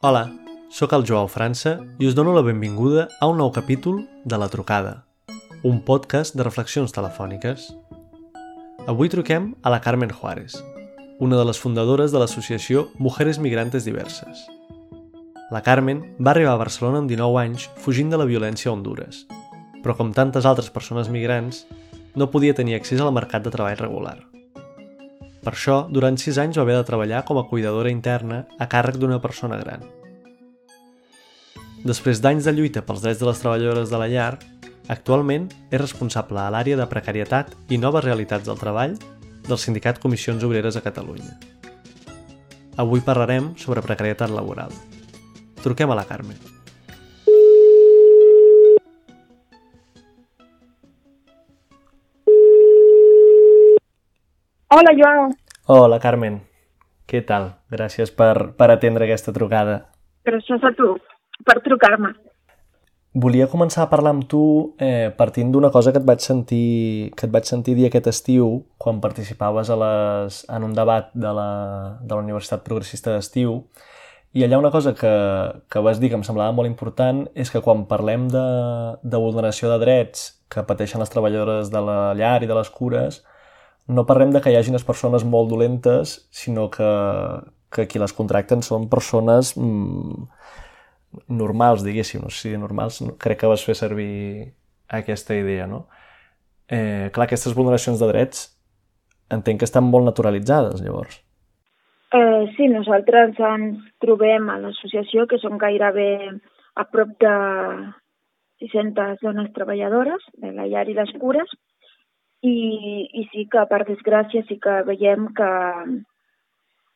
Hola, sóc el Joao França i us dono la benvinguda a un nou capítol de La Trucada, un podcast de reflexions telefòniques. Avui truquem a la Carmen Juárez, una de les fundadores de l'associació Mujeres Migrantes Diverses. La Carmen va arribar a Barcelona amb 19 anys fugint de la violència a Honduras, però com tantes altres persones migrants, no podia tenir accés al mercat de treball regular. Per això, durant 6 anys va haver de treballar com a cuidadora interna a càrrec d'una persona gran. Després d'anys de lluita pels drets de les treballadores de la llar, actualment és responsable a l'àrea de precarietat i noves realitats del treball del Sindicat Comissions Obreres a Catalunya. Avui parlarem sobre precarietat laboral. Truquem a la Carme. Hola, Joan. Hola, Carmen. Què tal? Gràcies per, per atendre aquesta trucada. Gràcies a tu per trucar-me. Volia començar a parlar amb tu eh, partint d'una cosa que et vaig sentir que et vaig sentir dir aquest estiu quan participaves a les, en un debat de la, de la Universitat Progressista d'Estiu i allà una cosa que, que vas dir que em semblava molt important és que quan parlem de, de vulneració de drets que pateixen les treballadores de la llar i de les cures, no parlem de que hi hagi unes persones molt dolentes, sinó que, que qui les contracten són persones mm, normals, diguéssim, no sé si normals, crec que vas fer servir aquesta idea, no? Eh, clar, aquestes vulneracions de drets entenc que estan molt naturalitzades, llavors. Eh, sí, nosaltres ens trobem a l'associació, que són gairebé a prop de 600 dones treballadores de la llar i les cures, i, i sí que, per desgràcia, sí que veiem que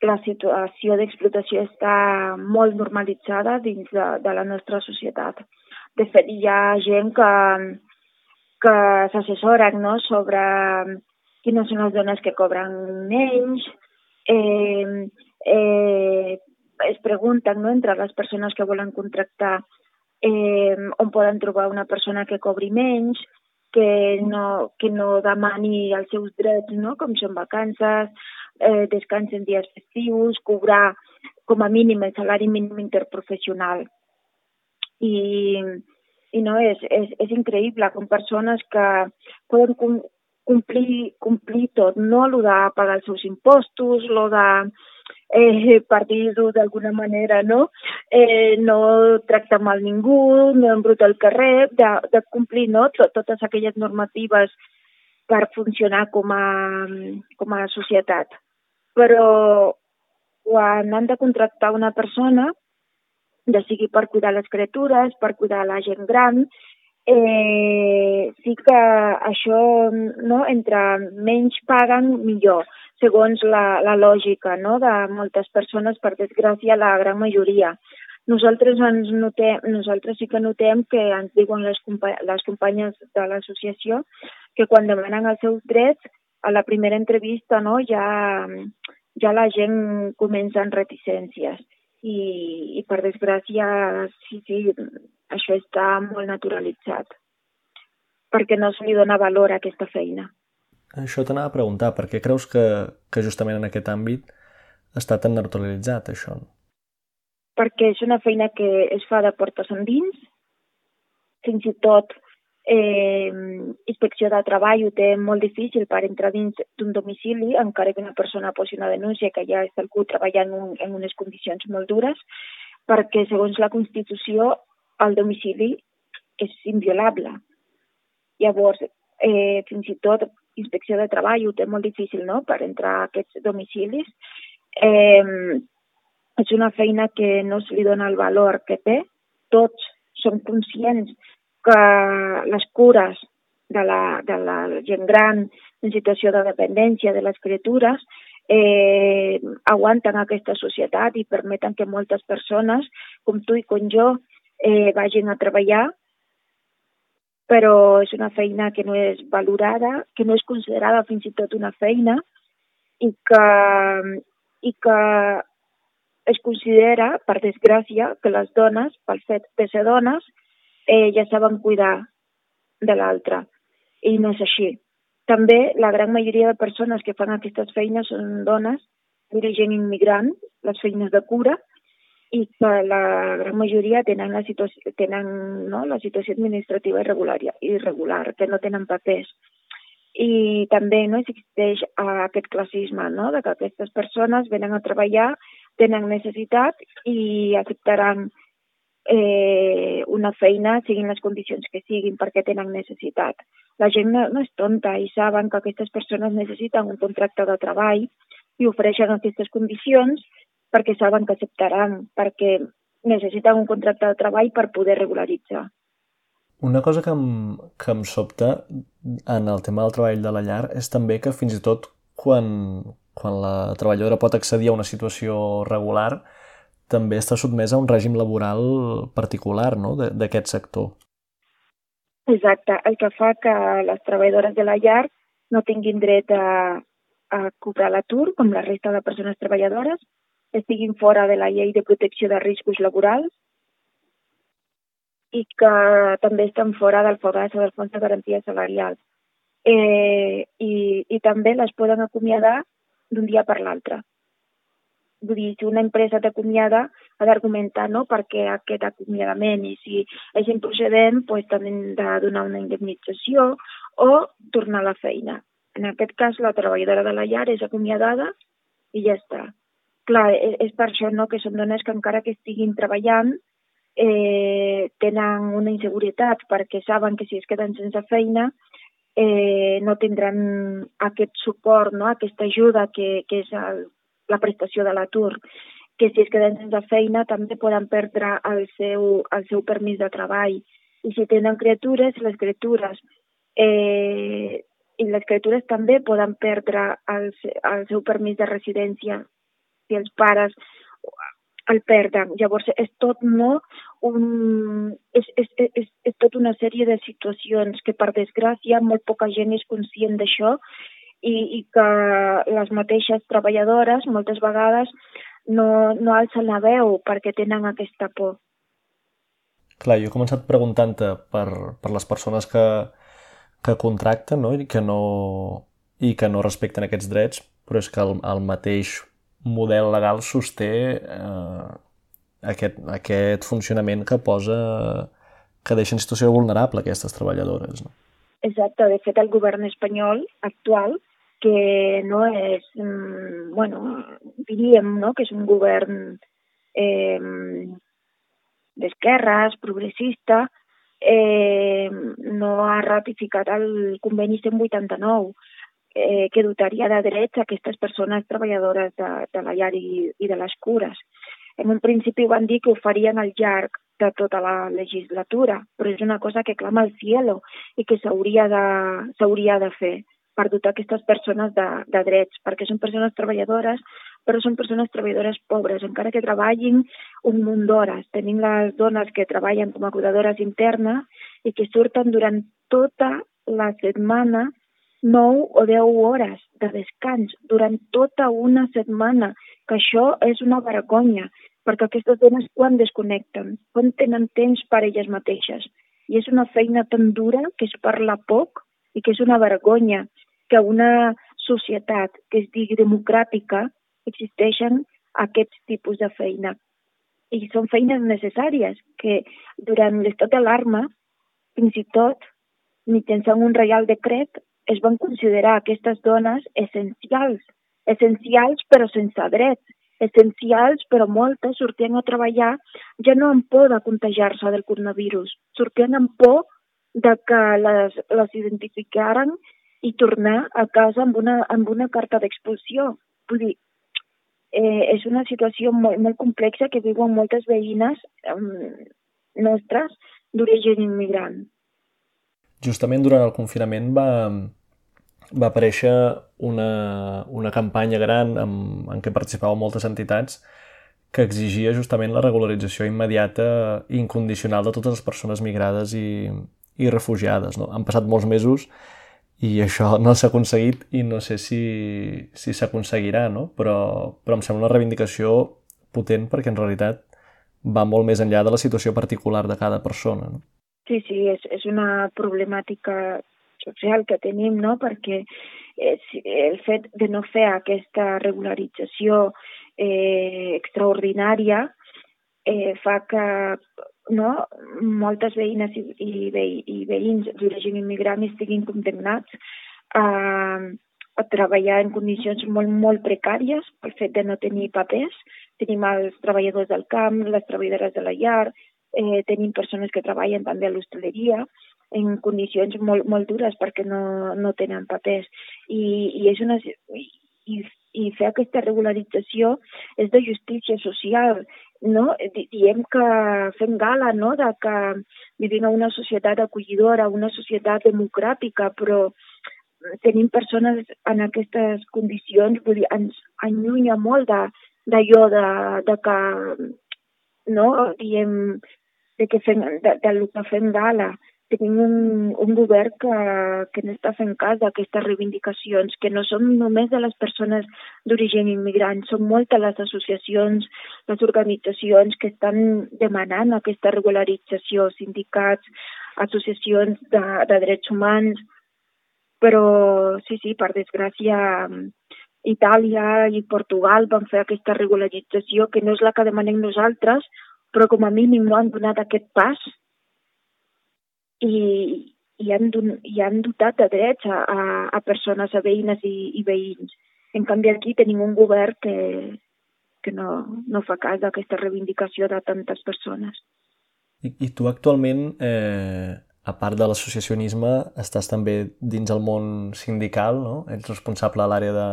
la situació d'explotació està molt normalitzada dins de, de la nostra societat. De fet, hi ha gent que, que s'assessoren no, sobre quines són les dones que cobren menys, eh, eh, es pregunten no, entre les persones que volen contractar eh, on poden trobar una persona que cobri menys, que no, que no demani els seus drets, no? com són vacances, eh, descans en dies festius, cobrar com a mínim el salari mínim interprofessional. I, i no, és, és, és increïble com persones que poden com, complir, complir tot, no el de pagar els seus impostos, lo de eh, partir-ho d'alguna manera, no? Eh, no tractar mal ningú, no embrutar el carrer, de, de complir no? totes aquelles normatives per funcionar com a, com a societat però quan han de contractar una persona, ja sigui per cuidar les criatures, per cuidar la gent gran, eh, sí que això, no, entre menys paguen, millor, segons la, la lògica no, de moltes persones, per desgràcia, la gran majoria. Nosaltres, ens notem, nosaltres sí que notem que ens diuen les, compa les companyes de l'associació que quan demanen els seus drets a la primera entrevista no, ja, ja la gent comença en reticències i, i per desgràcia sí, sí, això està molt naturalitzat perquè no se li dona valor a aquesta feina. Això t'anava a preguntar, per què creus que, que justament en aquest àmbit està tan naturalitzat això? Perquè és una feina que es fa de portes endins, fins i tot eh, inspecció de treball ho té molt difícil per entrar dins d'un domicili, encara que una persona posi una denúncia que ja està algú treballant un, en unes condicions molt dures, perquè segons la Constitució el domicili és inviolable. Llavors, eh, fins i tot inspecció de treball ho té molt difícil no? per entrar a aquests domicilis. Eh, és una feina que no se li dona el valor que té. Tots som conscients que les cures de la, de la gent gran en situació de dependència de les criatures eh, aguanten aquesta societat i permeten que moltes persones, com tu i com jo, eh, vagin a treballar, però és una feina que no és valorada, que no és considerada fins i tot una feina i que, i que es considera, per desgràcia, que les dones, pel fet de ser dones, eh, ja saben cuidar de l'altre. I no és així. També la gran majoria de persones que fan aquestes feines són dones d'origen immigrant, les feines de cura, i que la gran majoria tenen la situació, tenen, no, la situació administrativa irregular, irregular, que no tenen papers. I també no existeix aquest classisme, no? de que aquestes persones venen a treballar, tenen necessitat i acceptaran eh, una feina, siguin les condicions que siguin, perquè tenen necessitat. La gent no, no és tonta i saben que aquestes persones necessiten un contracte de treball i ofereixen aquestes condicions perquè saben que acceptaran, perquè necessiten un contracte de treball per poder regularitzar. Una cosa que em, que em sobta en el tema del treball de la llar és també que fins i tot quan, quan la treballadora pot accedir a una situació regular, també està sotmesa a un règim laboral particular no? d'aquest sector. Exacte, el que fa que les treballadores de la llar no tinguin dret a, a cobrar l'atur, com la resta de persones treballadores, estiguin fora de la llei de protecció de riscos laborals i que també estan fora del FOGAS o del Fons de Garantia Salarial. Eh, i, I també les poden acomiadar d'un dia per l'altre vull dir, si una empresa t'acomiada ha d'argumentar no, per què aquest acomiadament i si és improcedent pues, també hem de donar una indemnització o tornar a la feina. En aquest cas, la treballadora de la llar és acomiadada i ja està. Clar, és, és per això no, que són dones que encara que estiguin treballant eh, tenen una inseguretat perquè saben que si es queden sense feina eh, no tindran aquest suport, no? aquesta ajuda que, que és el la prestació de l'atur, que si es queden sense feina també poden perdre el seu, el seu permís de treball. I si tenen criatures, les criatures eh, i les criatures també poden perdre el, el seu permís de residència si els pares el perden. Llavors, és tot, no, un, és, és, és, és tot una sèrie de situacions que, per desgràcia, molt poca gent és conscient d'això i, i que les mateixes treballadores moltes vegades no, no alcen la veu perquè tenen aquesta por. Clar, jo he començat preguntant-te per, per les persones que, que contracten no? I, que no, i que no respecten aquests drets, però és que el, el mateix model legal sosté eh, aquest, aquest funcionament que posa que deixa en situació vulnerable aquestes treballadores. No? Exacte, de fet el govern espanyol actual que no és, mm, bueno, diríem no, que és un govern eh, d'esquerres, progressista, eh, no ha ratificat el conveni 189 eh, que dotaria de drets a aquestes persones treballadores de, de la llar i, i de les cures. En un principi van dir que ho farien al llarg de tota la legislatura, però és una cosa que clama al cielo i que s'hauria de, de fer per dotar aquestes persones de, de drets, perquè són persones treballadores, però són persones treballadores pobres, encara que treballin un munt d'hores. Tenim les dones que treballen com a cuidadores internes i que surten durant tota la setmana 9 o 10 hores de descans durant tota una setmana, que això és una vergonya, perquè aquestes dones quan desconnecten, quan tenen temps per elles mateixes. I és una feina tan dura que es parla poc i que és una vergonya que una societat que es digui democràtica existeixen aquests tipus de feina. I són feines necessàries que durant l'estat d'alarma, fins i tot, mitjançant un reial decret, es van considerar aquestes dones essencials, essencials però sense drets, essencials però moltes sortien a treballar ja no amb por de contagiar-se del coronavirus, sortien amb por de que les, les identificaren i tornar a casa amb una, amb una carta d'expulsió. Vull dir, eh, és una situació molt, molt complexa que viuen moltes veïnes eh, nostres d'origen immigrant. Justament durant el confinament va, va aparèixer una, una campanya gran en, en què participaven moltes entitats que exigia justament la regularització immediata i incondicional de totes les persones migrades i, i refugiades. No? Han passat molts mesos i això no s'ha aconseguit i no sé si si s'aconseguirà, no? Però, però em sembla una reivindicació potent perquè en realitat va molt més enllà de la situació particular de cada persona. No? Sí, sí, és, és una problemàtica social que tenim, no? perquè és, el fet de no fer aquesta regularització eh, extraordinària eh, fa que no, moltes veïnes i, i, ve, i veïns d'origen immigrant estiguin condemnats a, a treballar en condicions molt, molt precàries pel fet de no tenir papers. Tenim els treballadors del camp, les treballadores de la llar, eh, tenim persones que treballen també a l'hostaleria en condicions molt, molt dures perquè no, no tenen papers. I, i és una, i, i fer aquesta regularització és de justícia social, no? Diem que fem gala, no?, de que vivim en una societat acollidora, una societat democràtica, però tenim persones en aquestes condicions, vull dir, ens allunya molt d'allò de, de, de que, no?, diem, de que fem, de, de, de que fem gala tenim un, un govern que, que no està fent cas d'aquestes reivindicacions, que no són només de les persones d'origen immigrant, són moltes les associacions, les organitzacions que estan demanant aquesta regularització, sindicats, associacions de, de drets humans, però sí, sí, per desgràcia, Itàlia i Portugal van fer aquesta regularització, que no és la que demanem nosaltres, però com a mínim no han donat aquest pas i, i, han, i han dotat de drets a, a, a persones, a veïnes i, i veïns. En canvi, aquí tenim un govern que, que no, no fa cas d'aquesta reivindicació de tantes persones. I, i tu actualment, eh, a part de l'associacionisme, estàs també dins el món sindical, no? Ets responsable a l'àrea de,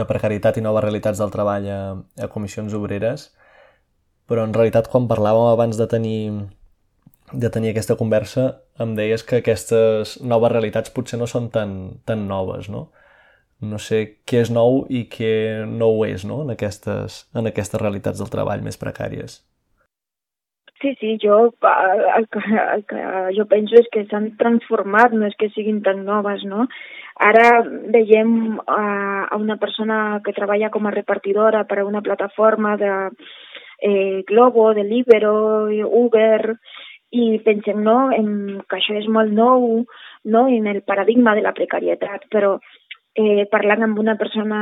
de precarietat i noves realitats del treball a, a comissions obreres, però en realitat quan parlàvem abans de tenir de tenir aquesta conversa em deies que aquestes noves realitats potser no són tan, tan noves, no? No sé què és nou i què no ho és, no?, en aquestes, en aquestes realitats del treball més precàries. Sí, sí, jo el que, el que jo penso és que s'han transformat, no és que siguin tan noves, no? Ara veiem a, a una persona que treballa com a repartidora per a una plataforma de eh, Globo, de Libero, Uber, i pensem no, en, que això és molt nou no, en el paradigma de la precarietat, però eh, parlant amb una persona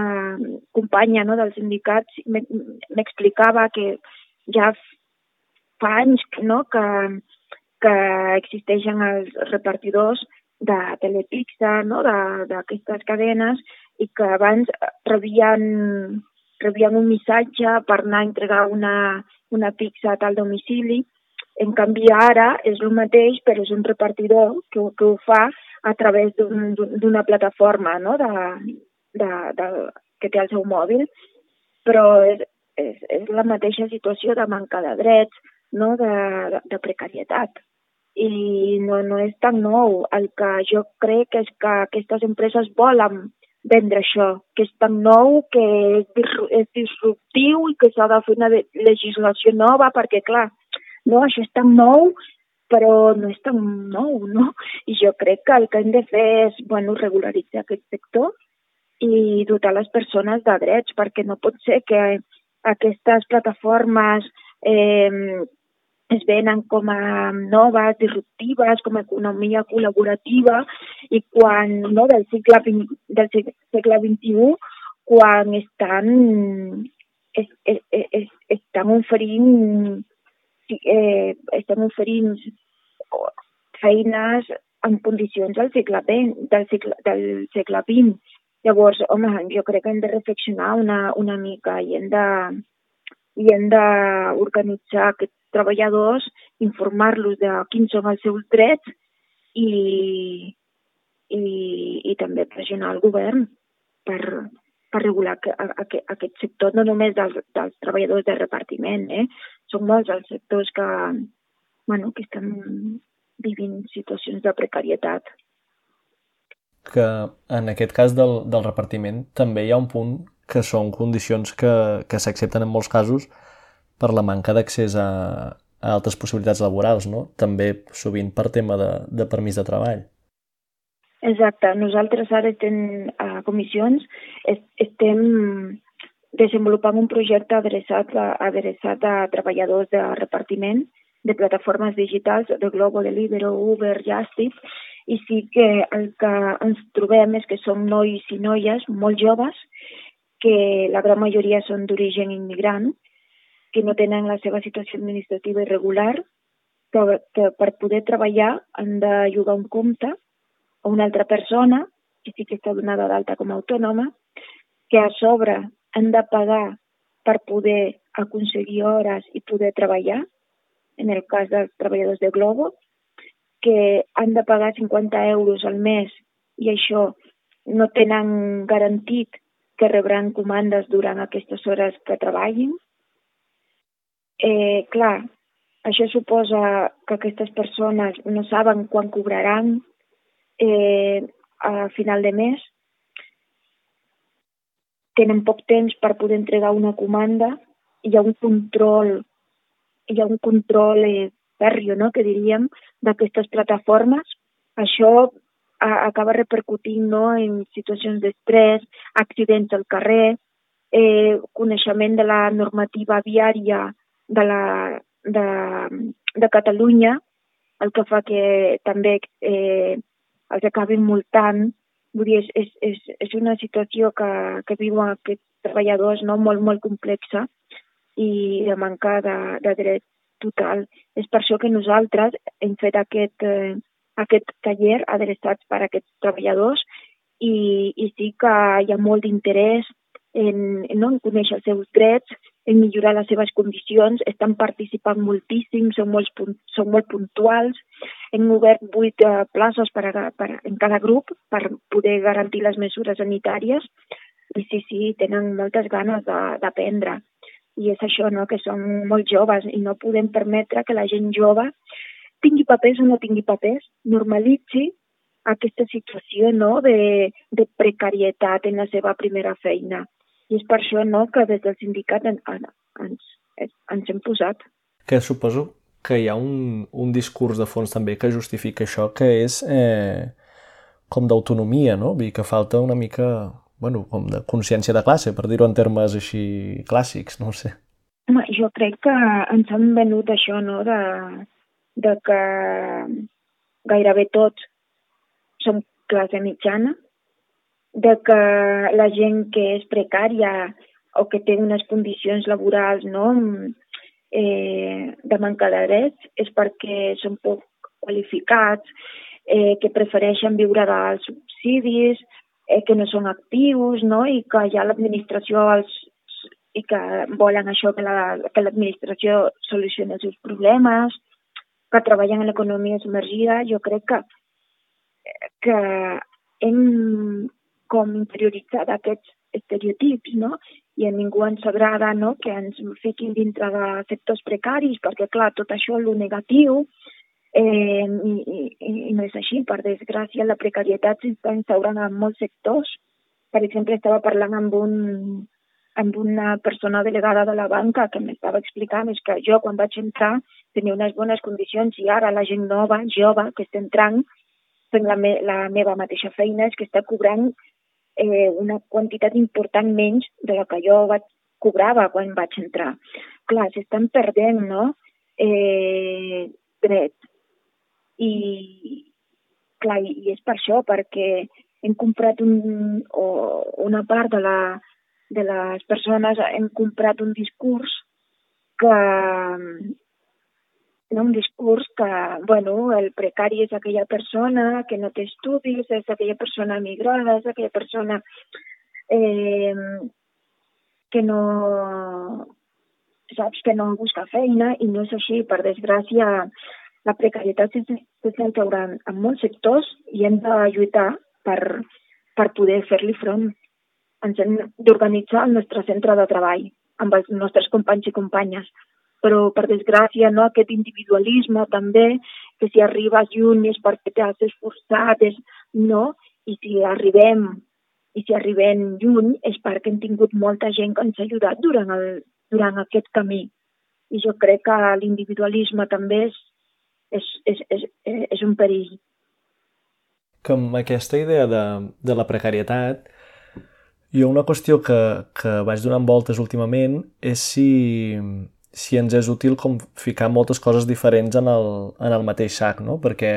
companya no, dels sindicats m'explicava que ja fa anys no, que, que existeixen els repartidors de Telepizza, no, d'aquestes cadenes, i que abans rebien, rebien un missatge per anar a entregar una, una pizza a tal domicili en canvi, ara és el mateix, però és un repartidor que, que ho fa a través d'una un, plataforma no? de, de, de, que té el seu mòbil, però és, és, és la mateixa situació de manca de drets, no? de, de, de precarietat. I no, no és tan nou. El que jo crec és que aquestes empreses volen vendre això, que és tan nou, que és, disruptiu i que s'ha de fer una legislació nova, perquè, clar, no, això és tan nou, però no és tan nou, no? I jo crec que el que hem de fer és, bueno, regularitzar aquest sector i dotar les persones de drets, perquè no pot ser que aquestes plataformes eh, es venen com a noves, disruptives, com a economia col·laborativa, i quan, no, del segle, 20, del segle XXI, quan estan, es, es, es, estan oferint eh, estem oferint feines en condicions del segle XX, del segle, del segle XX. Llavors, home, jo crec que hem de reflexionar una, una mica i i hem d'organitzar aquests treballadors, informar-los de quins són els seus drets i, i, i també pressionar el govern per, per regular aquest sector, no només dels, dels treballadors de repartiment, eh? són molts els sectors que, bueno, que estan vivint situacions de precarietat. Que en aquest cas del, del repartiment també hi ha un punt que són condicions que, que s'accepten en molts casos per la manca d'accés a, a altres possibilitats laborals, no? També sovint per tema de, de permís de treball. Exacte. Nosaltres ara estem a comissions, estem desenvolupant un projecte adreçat a, adreçat a treballadors de repartiment de plataformes digitals de Globo, de Libero, Uber, Justit, i sí que el que ens trobem és que són nois i noies molt joves, que la gran majoria són d'origen immigrant, que no tenen la seva situació administrativa irregular, que, que per poder treballar han de llogar un compte a una altra persona, que sí que està donada d'alta com a autònoma, que a sobre han de pagar per poder aconseguir hores i poder treballar, en el cas dels treballadors de Globo, que han de pagar 50 euros al mes i això no tenen garantit que rebran comandes durant aquestes hores que treballin. Eh, clar, això suposa que aquestes persones no saben quan cobraran eh, a final de mes, tenen poc temps per poder entregar una comanda, hi ha un control, hi ha un control eh, fèrrio, no?, que diríem, d'aquestes plataformes. Això a, acaba repercutint no, en situacions d'estrès, accidents al carrer, eh, coneixement de la normativa viària de, la, de, de Catalunya, el que fa que també eh, els acabin multant. Vull dir, és, és, és, una situació que, que viuen aquests treballadors no? molt, molt complexa i de manca de, de dret total. És per això que nosaltres hem fet aquest, eh, aquest taller adreçats per a aquests treballadors i, i sí que hi ha molt d'interès en, no, en conèixer els seus drets, en millorar les seves condicions, estan participant moltíssim, són, molt, són molt puntuals, hem obert vuit uh, places per a, per, en cada grup per poder garantir les mesures sanitàries i sí, sí, tenen moltes ganes d'aprendre. I és això, no?, que són molt joves i no podem permetre que la gent jove tingui papers o no tingui papers, normalitzi aquesta situació no, de, de precarietat en la seva primera feina. I és per això no, que des del sindicat en, en, ens, ens hem posat. Que suposo que hi ha un, un discurs de fons també que justifica això, que és eh, com d'autonomia, no? Vull dir que falta una mica, bueno, com de consciència de classe, per dir-ho en termes així clàssics, no sé. Home, jo crec que ens han venut això, no?, de, de que gairebé tots som classe mitjana, de que la gent que és precària o que té unes condicions laborals no, eh, de manca de drets és perquè són poc qualificats, eh, que prefereixen viure dels subsidis, eh, que no són actius, no? i que ja l'administració els i que volen això que l'administració la, que solucioni els seus problemes, que treballen en l'economia submergida, jo crec que, que hem com interioritzar aquests estereotips, no? I a ningú ens agrada no? que ens fiquin dintre de sectors precaris, perquè, clar, tot això lo negatiu, eh, i, i, i no és així. Per desgràcia, la precarietat s'està instaurant en molts sectors. Per exemple, estava parlant amb un amb una persona delegada de la banca que m'estava explicant és que jo quan vaig entrar tenia unes bones condicions i ara la gent nova, jove, que està entrant fent la, me la meva mateixa feina és que està cobrant eh, una quantitat important menys de la que jo vaig, cobrava quan vaig entrar. Clar, s'estan perdent, no?, eh, dret. I, clar, i és per això, perquè hem comprat un, o una part de, la, de les persones hem comprat un discurs que, no? un discurs que, bueno, el precari és aquella persona que no té estudis, és aquella persona migrada, és aquella persona eh, que no saps que no busca feina i no és així, per desgràcia la precarietat s'està instaurant en molts sectors i hem de lluitar per, per poder fer-li front. Ens hem d'organitzar el nostre centre de treball amb els nostres companys i companyes però per desgràcia no, aquest individualisme també, que si arribes lluny és perquè t'has esforçat, és, no, i si arribem i si arribem lluny és perquè hem tingut molta gent que ens ha ajudat durant, el, durant aquest camí. I jo crec que l'individualisme també és, és, és, és, és un perill. Com aquesta idea de, de la precarietat, jo una qüestió que, que vaig donant voltes últimament és si, si ens és útil com ficar moltes coses diferents en el, en el mateix sac, no? perquè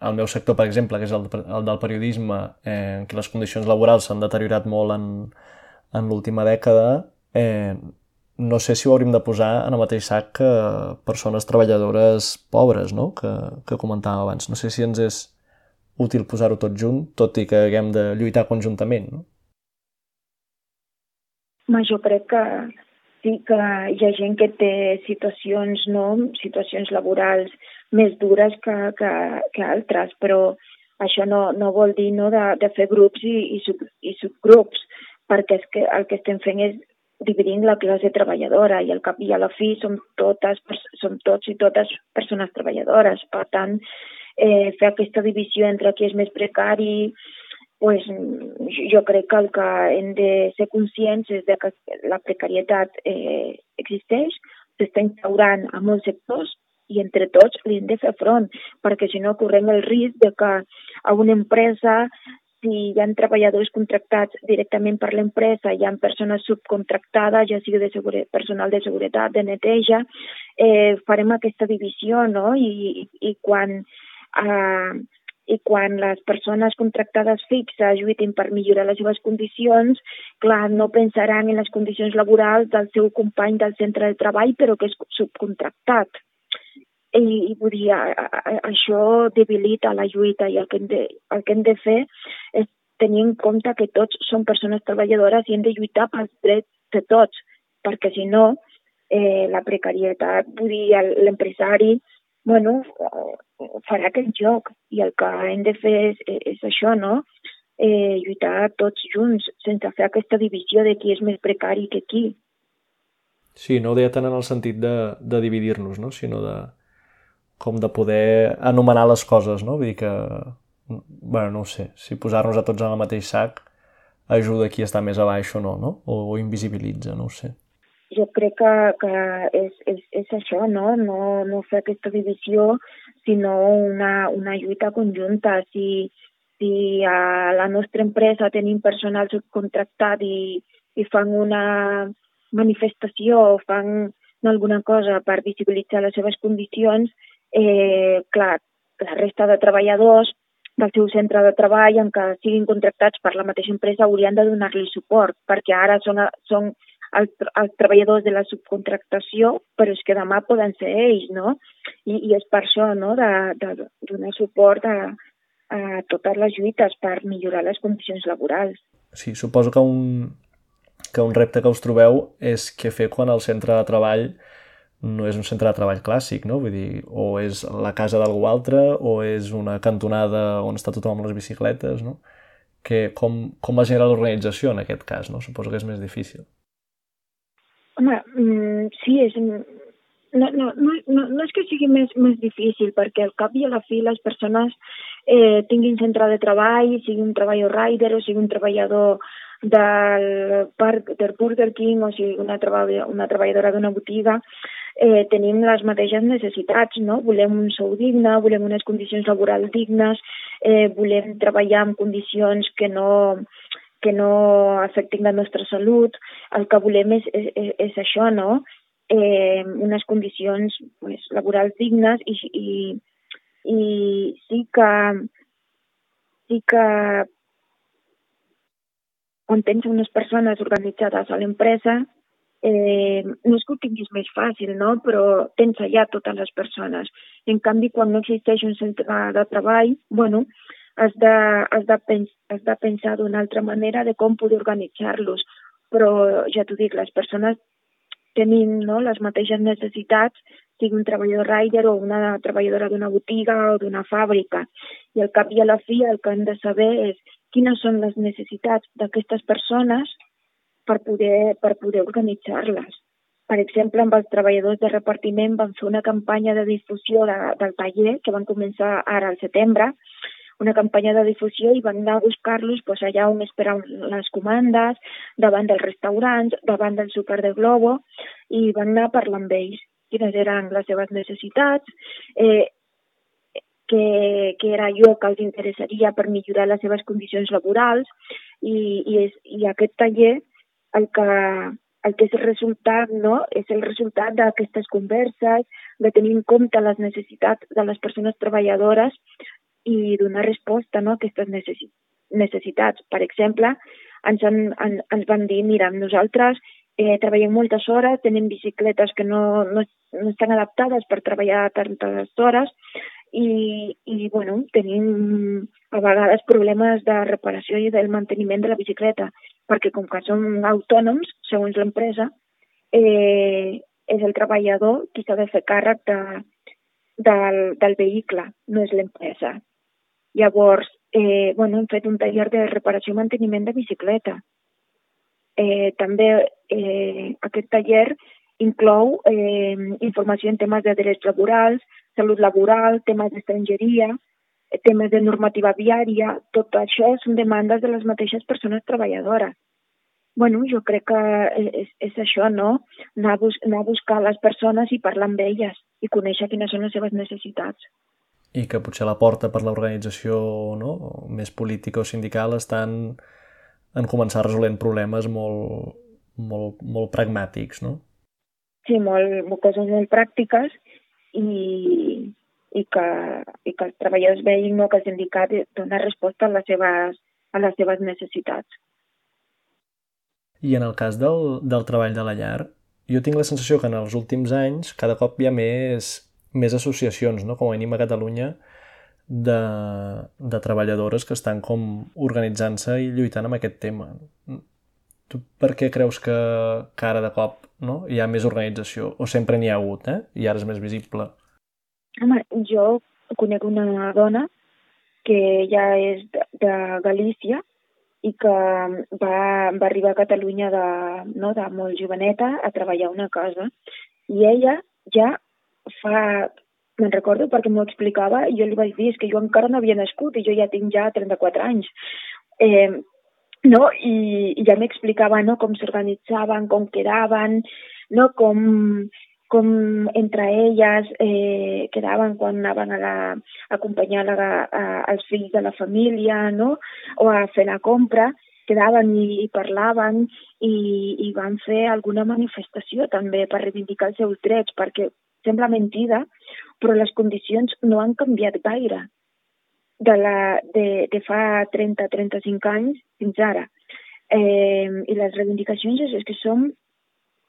el meu sector, per exemple, que és el, el del periodisme, eh, en què les condicions laborals s'han deteriorat molt en, en l'última dècada, eh, no sé si ho hauríem de posar en el mateix sac que persones treballadores pobres, no?, que, que comentàvem abans. No sé si ens és útil posar-ho tot junt, tot i que haguem de lluitar conjuntament, no? Ma, jo crec que sí que hi ha gent que té situacions, no?, situacions laborals més dures que, que, que altres, però això no, no vol dir no, de, de fer grups i, i, sub, i subgrups, perquè és que el que estem fent és dividint la classe treballadora i al cap i a la fi som, totes, som tots i totes persones treballadores. Per tant, eh, fer aquesta divisió entre qui és més precari, pues, jo crec que el que hem de ser conscients és de que la precarietat eh, existeix, s'està instaurant a molts sectors i entre tots li hem de fer front, perquè si no correm el risc de que a una empresa si hi ha treballadors contractats directament per l'empresa, hi ha persones subcontractades, ja sigui de segure, personal de seguretat, de neteja, eh, farem aquesta divisió, no? I, i quan eh, i quan les persones contractades fixes lluitin per millorar les seves condicions, clar, no pensaran en les condicions laborals del seu company del centre de treball, però que és subcontractat. I, i vull dir, a, a, això debilita la lluita i el que, hem de, el que hem de fer és tenir en compte que tots som persones treballadores i hem de lluitar pels drets de tots, perquè si no, eh, la precarietat, vull dir, l'empresari, bueno, farà aquest joc i el que hem de fer és, és això, no? Eh, lluitar tots junts, sense fer aquesta divisió de qui és més precari que qui. Sí, no ho deia tant en el sentit de, de dividir-nos, no? sinó de, com de poder anomenar les coses, no? Vull dir que, bueno, no ho sé, si posar-nos a tots en el mateix sac ajuda qui està més a baix o no, no? O, o invisibilitza, no ho sé. Jo crec que, que és, és, és això, no? no? No fer aquesta divisió, sinó una, una lluita conjunta. Si, si a la nostra empresa tenim personal subcontractat i, i fan una manifestació o fan alguna cosa per visibilitzar les seves condicions, eh, clar, la resta de treballadors del seu centre de treball en què siguin contractats per la mateixa empresa haurien de donar-li suport, perquè ara són, són els, els treballadors de la subcontractació, però és que demà poden ser ells, no? I, i és per això, no?, de, de donar suport a, a totes les lluites per millorar les condicions laborals. Sí, suposo que un, que un repte que us trobeu és què fer quan el centre de treball no és un centre de treball clàssic, no? Vull dir, o és la casa d'algú altre, o és una cantonada on està tothom amb les bicicletes, no? Que com, com es genera l'organització en aquest cas, no? Suposo que és més difícil. Home, mm, sí, és... No, no, no, no, és que sigui més, més difícil, perquè al cap i a la fi les persones eh, tinguin centre de treball, sigui un treballador rider o sigui un treballador del parc del Burger King o sigui una, treball, una treballadora d'una botiga, eh, tenim les mateixes necessitats, no? Volem un sou digne, volem unes condicions laborals dignes, eh, volem treballar en condicions que no, que no afectin la nostra salut. El que volem és, és, és això, no? Eh, unes condicions pues, laborals dignes i, i, i sí que sí que quan tens unes persones organitzades a l'empresa, eh, no és que ho tinguis més fàcil, no? però tens allà totes les persones. En canvi, quan no existeix un centre de treball, bueno, has de, has de, pens has de pensar d'una altra manera de com poder organitzar-los. Però ja t'ho dic, les persones tenim no, les mateixes necessitats, sigui un treballador rider o una treballadora d'una botiga o d'una fàbrica. I al cap i a la fi el que hem de saber és quines són les necessitats d'aquestes persones per poder, per poder organitzar-les. Per exemple, amb els treballadors de repartiment van fer una campanya de difusió de, del taller que van començar ara al setembre, una campanya de difusió i van anar a buscar-los pues, allà on esperaven les comandes, davant dels restaurants, davant del súper de Globo, i van anar a parlar amb ells quines eren les seves necessitats, eh, que, que era allò que els interessaria per millorar les seves condicions laborals i, i, és, i aquest taller el que, el que és el resultat no? és el resultat d'aquestes converses, de tenir en compte les necessitats de les persones treballadores i donar resposta no, a aquestes necessitats. Per exemple, ens, han, en, ens van dir, mira, nosaltres eh, treballem moltes hores, tenim bicicletes que no, no, no estan adaptades per treballar tantes hores i, i bueno, tenim a vegades problemes de reparació i del manteniment de la bicicleta, perquè com que som autònoms, segons l'empresa, eh, és el treballador qui s'ha de fer càrrec de, del, del vehicle, no és l'empresa. Llavors, eh, bueno, hem fet un taller de reparació i manteniment de bicicleta. Eh, també eh, aquest taller inclou eh, informació en temes de drets laborals, salut laboral, temes d'estrangeria, temes de normativa viària, tot això són demandes de les mateixes persones treballadores bueno, jo crec que és, és això, no? Anar a, anar a buscar les persones i parlar amb elles i conèixer quines són les seves necessitats. I que potser la porta per l'organització no? més política o sindical estan en començar resolent problemes molt, molt, molt pragmàtics, no? Sí, molt, coses molt pràctiques i, i, que, i que els treballadors veïn no, que el sindicat dona resposta a les seves, a les seves necessitats. I en el cas del, del treball de la llar, jo tinc la sensació que en els últims anys cada cop hi ha més, més associacions, no? com a mínim a Catalunya, de, de treballadores que estan com organitzant-se i lluitant amb aquest tema. Tu per què creus que, que ara de cop no? hi ha més organització? O sempre n'hi ha hagut, eh? I ara és més visible? Home, jo conec una dona que ja és de, de Galícia i que va, va arribar a Catalunya de, no, de molt joveneta a treballar una cosa. I ella ja fa... Me'n recordo perquè m'ho explicava i jo li vaig dir que jo encara no havia nascut i jo ja tinc ja 34 anys. Eh, no? I, i ja m'explicava no, com s'organitzaven, com quedaven, no? com, com entre elles eh, quedaven quan anaven a, la, a acompanyar la, a, els fills de la família, no? o a fer la compra, quedaven i, i parlaven i, i van fer alguna manifestació també per reivindicar els seus drets, perquè sembla mentida, però les condicions no han canviat gaire de, la, de, de fa 30-35 anys fins ara. Eh, I les reivindicacions és, és que són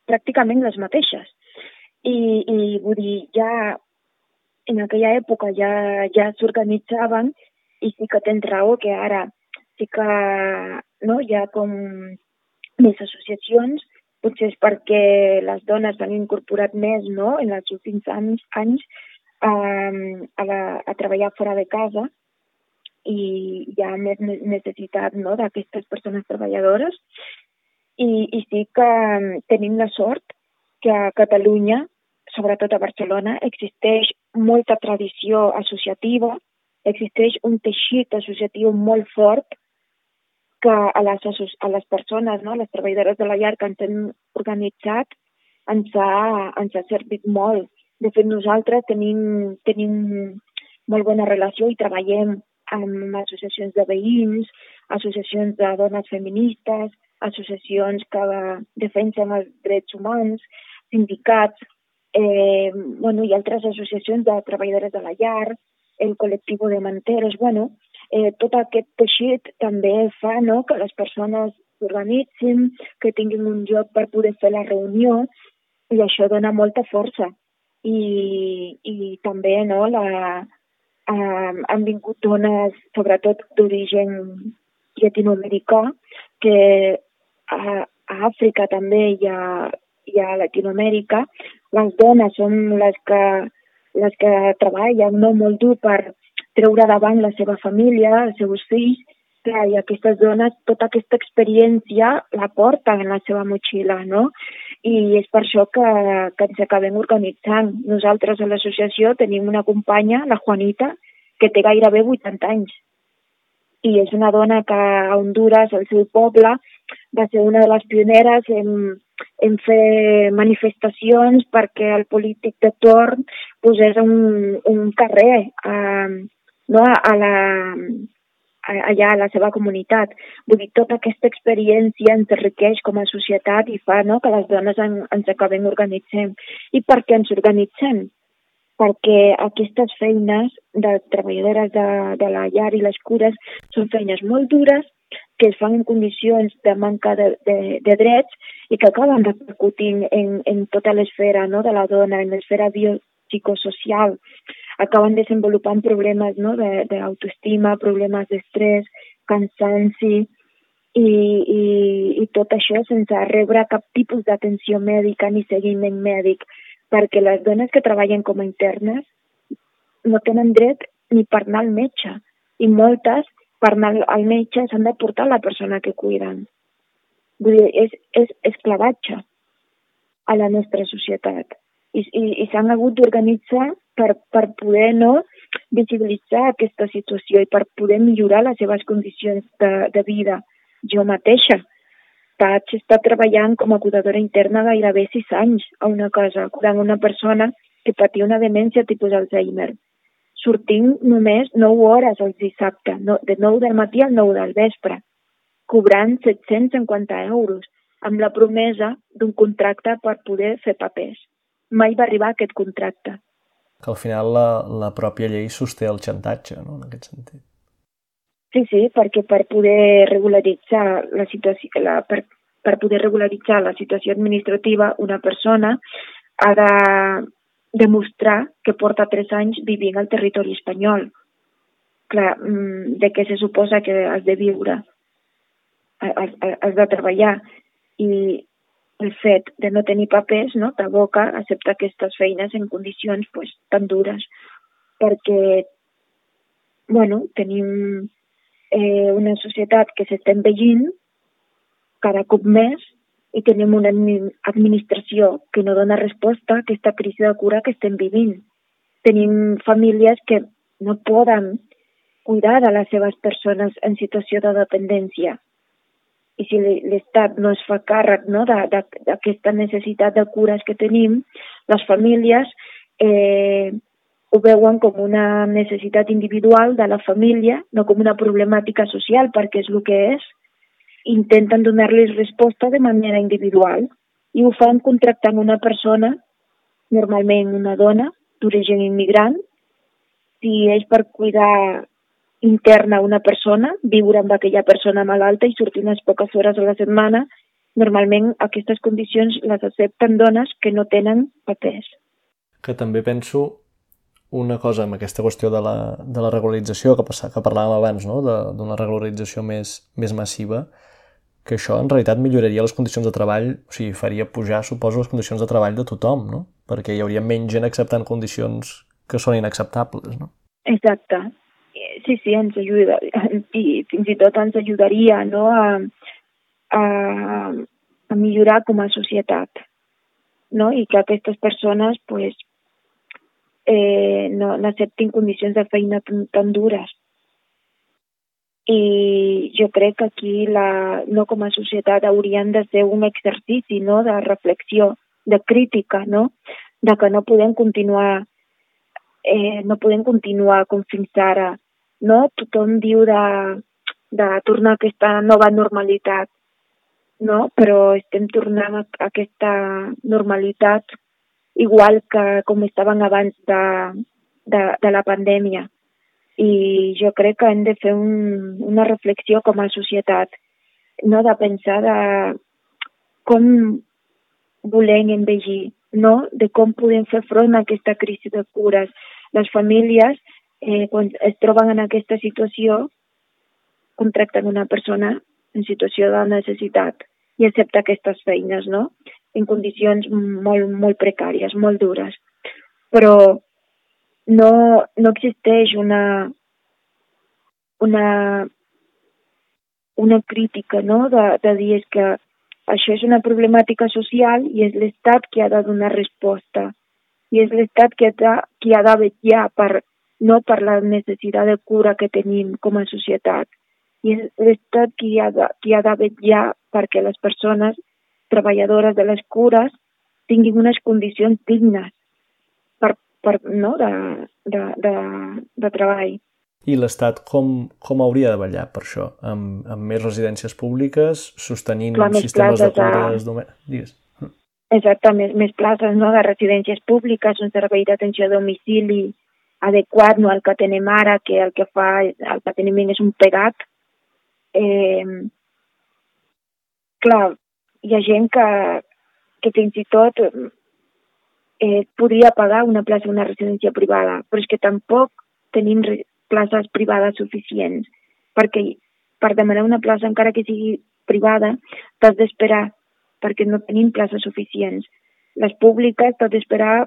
pràcticament les mateixes i, i vull dir, ja en aquella època ja, ja s'organitzaven i sí que tens raó que ara sí que no, hi ha com més associacions, potser és perquè les dones s'han incorporat més no, en els últims anys, anys a, a, la, a treballar fora de casa i hi ha més necessitat no, d'aquestes persones treballadores. I, i sí que tenim la sort que a Catalunya sobretot a Barcelona, existeix molta tradició associativa, existeix un teixit associatiu molt fort que a les, a les persones, no, a les treballadores de la llar que ens hem organitzat, ens ha, ens ha servit molt. De fet, nosaltres tenim, tenim molt bona relació i treballem amb associacions de veïns, associacions de dones feministes, associacions que defensen els drets humans, sindicats, eh, bueno, i altres associacions de treballadores de la llar, el col·lectiu de manteres, bueno, eh, tot aquest teixit també fa no, que les persones s'organitzin, que tinguin un lloc per poder fer la reunió, i això dona molta força. I, i també no, la, eh, han vingut dones, sobretot d'origen llatinoamericà, que a, a Àfrica també ha, hi ha a Latinoamèrica, les dones són les que, les que treballen no, molt dur per treure davant la seva família, els seus fills, clar, i aquestes dones tota aquesta experiència la porten en la seva motxilla, no? I és per això que, que ens acabem organitzant. Nosaltres a l'associació tenim una companya, la Juanita, que té gairebé 80 anys. I és una dona que a Honduras, al seu poble, va ser una de les pioneres en, en fer manifestacions perquè el polític de torn posés un, un carrer a, no, a la, allà a la seva comunitat. Vull dir, tota aquesta experiència ens enriqueix com a societat i fa no, que les dones en, ens acabem organitzant. I per què ens organitzem? Perquè aquestes feines de treballadores de, de la llar i les cures són feines molt dures que es fan en condicions de manca de, de, de drets i que acaben repercutint en, en tota l'esfera no, de la dona, en l'esfera biopsicosocial, acaben desenvolupant problemes no, d'autoestima, problemes d'estrès, cansanci, i, i, i tot això sense rebre cap tipus d'atenció mèdica ni seguiment mèdic, perquè les dones que treballen com a internes no tenen dret ni per anar al metge, i moltes per anar al metge s'han de portar la persona que cuiden. Vull dir, és, és esclavatge a la nostra societat. I, i, i s'han hagut d'organitzar per, per poder no visibilitzar aquesta situació i per poder millorar les seves condicions de, de vida jo mateixa vaig estar treballant com a cuidadora interna gairebé sis anys a una casa, curant una persona que patia una demència tipus Alzheimer, sortint només 9 hores el dissabte, no, de 9 del matí al 9 del vespre, cobrant 750 euros, amb la promesa d'un contracte per poder fer papers. Mai va arribar aquest contracte. Que al final la, la pròpia llei sosté el xantatge, no?, en aquest sentit. Sí, sí, perquè per poder regularitzar la situació, la, per, per poder regularitzar la situació administrativa, una persona ha de demostrar que porta tres anys vivint al territori espanyol. Clar, mm, de què se suposa que has de viure, has, has de treballar. I el fet de no tenir papers no, t'aboca a acceptar aquestes feines en condicions pues, tan dures perquè bueno, tenim eh, una societat que s'està envellint cada cop més i tenim una administració que no dona resposta a aquesta crisi de cura que estem vivint. Tenim famílies que no poden cuidar de les seves persones en situació de dependència. I si l'Estat no es fa càrrec no, d'aquesta necessitat de cures que tenim, les famílies eh, ho veuen com una necessitat individual de la família, no com una problemàtica social, perquè és el que és. Intenten donar-los resposta de manera individual i ho fan contractant una persona, normalment una dona, d'origen immigrant, si és per cuidar interna una persona, viure amb aquella persona malalta i sortir unes poques hores a la setmana, normalment aquestes condicions les accepten dones que no tenen papers. Que també penso una cosa amb aquesta qüestió de la, de la regularització que, que parlàvem abans, no? d'una regularització més, més massiva, que això en realitat milloraria les condicions de treball, o sigui, faria pujar, suposo, les condicions de treball de tothom, no? Perquè hi hauria menys gent acceptant condicions que són inacceptables, no? Exacte. Sí, sí, ens ajuda. I fins i tot ens ajudaria no? a, a, a millorar com a societat. No? I que aquestes persones pues, eh, no, no acceptin condicions de feina tan, tan dures. I jo crec que aquí, la, no com a societat, haurien de ser un exercici no? de reflexió, de crítica, no? de que no podem continuar eh, no podem continuar com fins ara. No? Tothom diu de, de tornar a aquesta nova normalitat, no? però estem tornant a aquesta normalitat igual que com estaven abans de, de, de la pandèmia. I jo crec que hem de fer un, una reflexió com a societat, no de pensar de com volem envellir, no? de com podem fer front a aquesta crisi de cures. Les famílies, eh, quan es troben en aquesta situació, contracten una persona en situació de necessitat i accepta aquestes feines, no? en condicions molt, molt precàries, molt dures. Però no, no existeix una, una, una crítica no? de, de dir és que això és una problemàtica social i és l'Estat qui ha de donar resposta i és l'Estat qui, ha qui ha de vetllar per, no per la necessitat de cura que tenim com a societat i és l'Estat qui, ha de, qui ha de vetllar perquè les persones treballadores de les cures tinguin unes condicions dignes per, per, no? de, de, de, de treball. I l'Estat com, com hauria de ballar per això? Amb, amb més residències públiques, sostenint Clar, sistemes de cures... De... Digues. Exactament, més places no, de residències públiques, un servei d'atenció a domicili adequat, no el que tenim ara, que el que fa el que tenim és un pegat. Eh, clar, hi ha gent que, que fins i tot eh, podria pagar una plaça en una residència privada, però és que tampoc tenim places privades suficients, perquè per demanar una plaça, encara que sigui privada, t'has d'esperar, perquè no tenim places suficients. Les públiques t'has d'esperar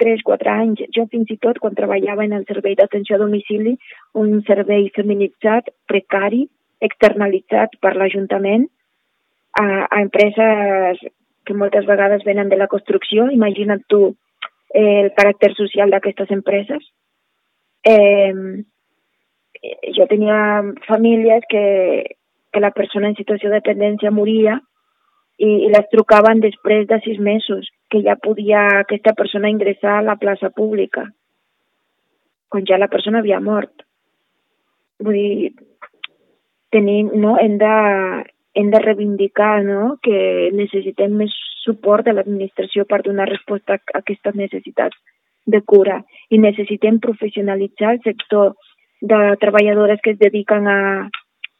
3-4 anys. Jo fins i tot, quan treballava en el servei d'atenció a domicili, un servei feminitzat, precari, externalitzat per l'Ajuntament, a, a empreses que moltes vegades venen de la construcció. Imagina't tu eh, el caràcter social d'aquestes empreses. Eh, jo tenia famílies que, que la persona en situació de dependència moria i, i les trucaven després de sis mesos, que ja podia aquesta persona ingressar a la plaça pública, quan ja la persona havia mort. Vull dir, tenim, no? hem, de, hem de reivindicar no? que necessitem més suport de l'administració per donar resposta a aquestes necessitats de cura i necessitem professionalitzar el sector de treballadores que es dediquen a,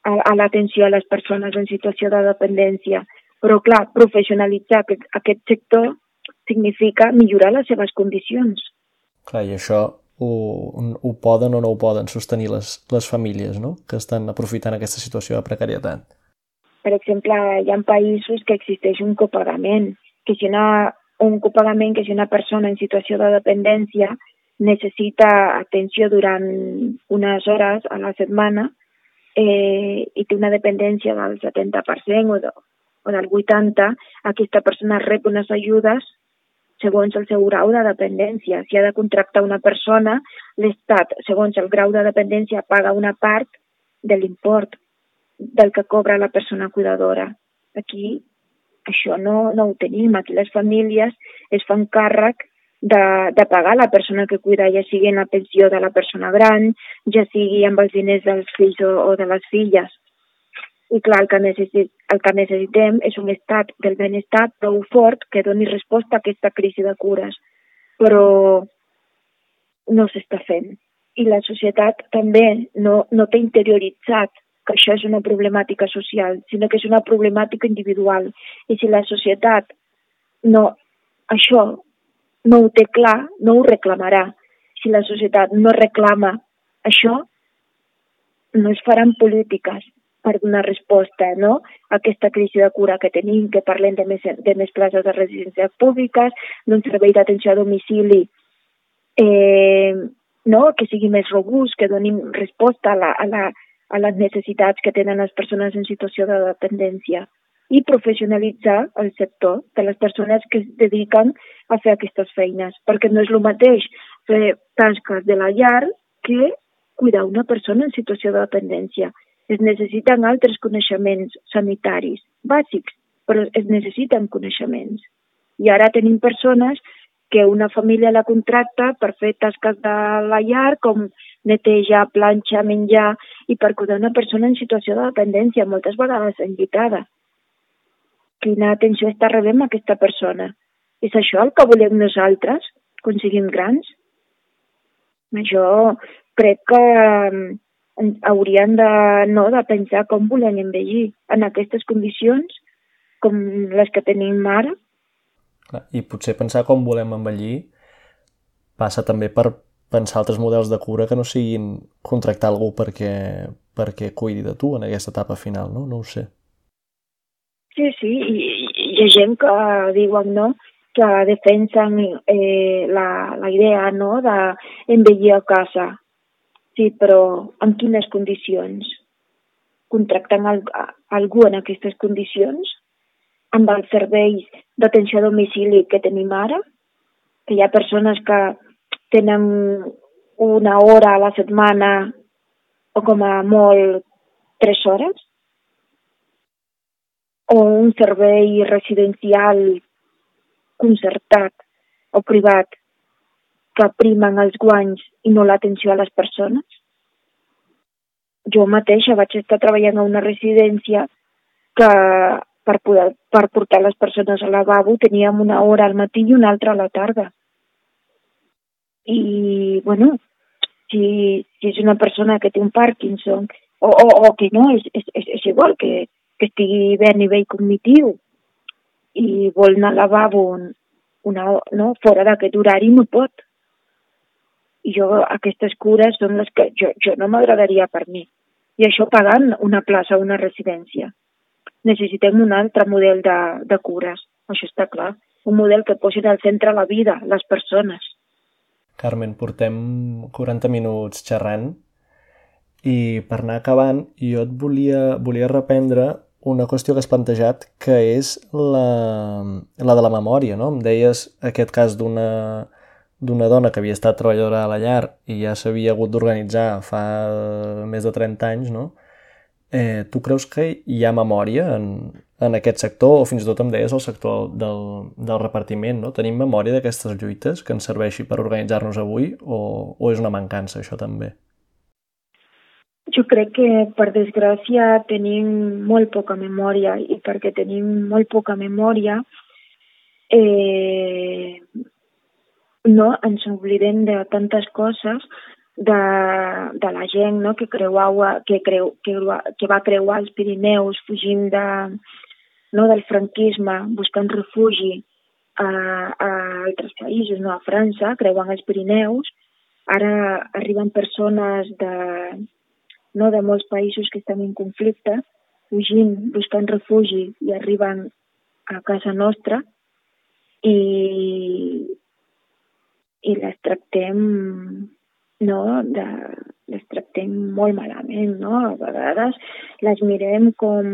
a, a l'atenció a les persones en situació de dependència. Però, clar, professionalitzar aquest, aquest sector significa millorar les seves condicions. Clar, i això ho, ho poden o no ho poden sostenir les, les famílies no? que estan aprofitant aquesta situació de precarietat. Per exemple, hi ha països que existeix un copagament, que si una, un copagament que si una persona en situació de dependència necessita atenció durant unes hores a la setmana eh, i té una dependència del 70% o, de, o del 80%, aquesta persona rep unes ajudes segons el seu grau de dependència. Si ha de contractar una persona, l'Estat, segons el grau de dependència, paga una part de l'import del que cobra la persona cuidadora. Aquí això no, no ho tenim. Aquí les famílies es fan càrrec de, de pagar la persona que cuida, ja sigui en la pensió de la persona gran, ja sigui amb els diners dels fills o, o de les filles. I clar, el que, necessit, el que necessitem és un estat del benestar prou fort que doni resposta a aquesta crisi de cures. Però no s'està fent. I la societat també no, no té interioritzat que això és una problemàtica social, sinó que és una problemàtica individual. I si la societat no, això no ho té clar, no ho reclamarà. Si la societat no reclama això, no es faran polítiques per donar resposta no? a aquesta crisi de cura que tenim, que parlem de més, de més places de residències públiques, d'un servei d'atenció a domicili eh, no? que sigui més robust, que donin resposta a, la, a, la, a les necessitats que tenen les persones en situació de dependència i professionalitzar el sector de les persones que es dediquen a fer aquestes feines, perquè no és el mateix fer tasques de la llar que cuidar una persona en situació de dependència. Es necessiten altres coneixements sanitaris bàsics, però es necessiten coneixements. I ara tenim persones que una família la contracta per fer tasques de la llar, com netejar, planxa, menjar, i per cuidar una persona en situació de dependència, moltes vegades enllitada quina atenció està rebent aquesta persona. És això el que volem nosaltres, quan siguin grans? Jo crec que haurien de, no, de pensar com volem envellir en aquestes condicions com les que tenim ara. I potser pensar com volem envellir passa també per pensar altres models de cura que no siguin contractar algú perquè, perquè cuidi de tu en aquesta etapa final, no? No ho sé. Sí, sí, i, hi ha gent que diuen, no?, que defensen eh, la, la idea, no?, d'envellir a casa. Sí, però en quines condicions? Contractant al, a, algú en aquestes condicions? Amb els serveis d'atenció a domicili que tenim ara? Que hi ha persones que tenen una hora a la setmana o com a molt tres hores? o un servei residencial concertat o privat que primen els guanys i no l'atenció a les persones? Jo mateixa vaig estar treballant a una residència que per, poder, per portar les persones al lavabo teníem una hora al matí i una altra a la tarda. I, bueno, si, si és una persona que té un Parkinson o, o, o que no, és, és, és igual que, que estigui bé a nivell cognitiu i vol anar al lavabo una, no, fora d'aquest horari no pot. I jo, aquestes cures són les que jo, jo no m'agradaria per mi. I això pagant una plaça o una residència. Necessitem un altre model de, de cures, això està clar. Un model que posi al centre la vida, les persones. Carmen, portem 40 minuts xerrant i per anar acabant jo et volia, volia reprendre una qüestió que has plantejat que és la, la de la memòria, no? Em deies aquest cas d'una d'una dona que havia estat treballadora a la llar i ja s'havia hagut d'organitzar fa més de 30 anys, no? Eh, tu creus que hi ha memòria en, en aquest sector, o fins i tot em deies el sector del, del repartiment, no? Tenim memòria d'aquestes lluites que ens serveixi per organitzar-nos avui o, o és una mancança això també? Jo crec que, per desgràcia, tenim molt poca memòria i perquè tenim molt poca memòria eh, no ens oblidem de tantes coses de, de la gent no? que, creuava, que, creu, que, que va creuar els Pirineus fugint de, no, del franquisme, buscant refugi a, a altres països, no? a França, creuant els Pirineus. Ara arriben persones de, no, de molts països que estan en conflicte, fugint, buscant refugi i arriben a casa nostra i, i les tractem no, de, les tractem molt malament, no? A vegades les mirem com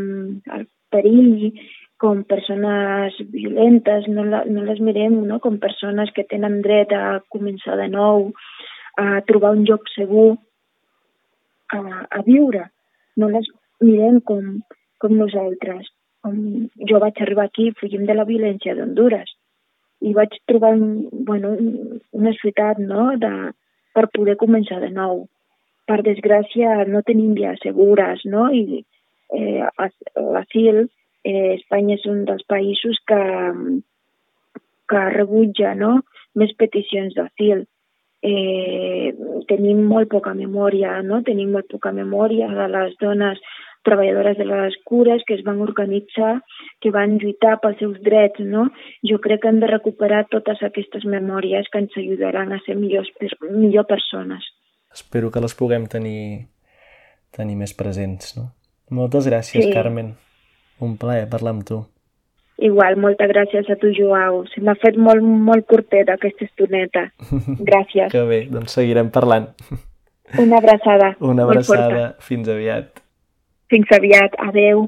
el perill, com persones violentes, no, la, no les mirem no? com persones que tenen dret a començar de nou, a trobar un lloc segur, a, a viure. No les mirem com, com nosaltres. Com jo vaig arribar aquí fugint de la violència d'Honduras i vaig trobar bueno, una ciutat no, de, per poder començar de nou. Per desgràcia no tenim vies segures no? i eh, l'asil, eh, Espanya és un dels països que, que rebutja no? més peticions d'asil eh, tenim molt poca memòria, no? Tenim molt poca memòria de les dones treballadores de les cures que es van organitzar, que van lluitar pels seus drets, no? Jo crec que hem de recuperar totes aquestes memòries que ens ajudaran a ser millors, millor persones. Espero que les puguem tenir, tenir més presents, no? Moltes gràcies, sí. Carmen. Un plaer parlar amb tu. Igual, moltes gràcies a tu, Joao. Se m'ha fet molt, molt curtet aquesta estoneta. Gràcies. que bé, doncs seguirem parlant. Una abraçada. Una abraçada. Fins aviat. Fins aviat. Adeu.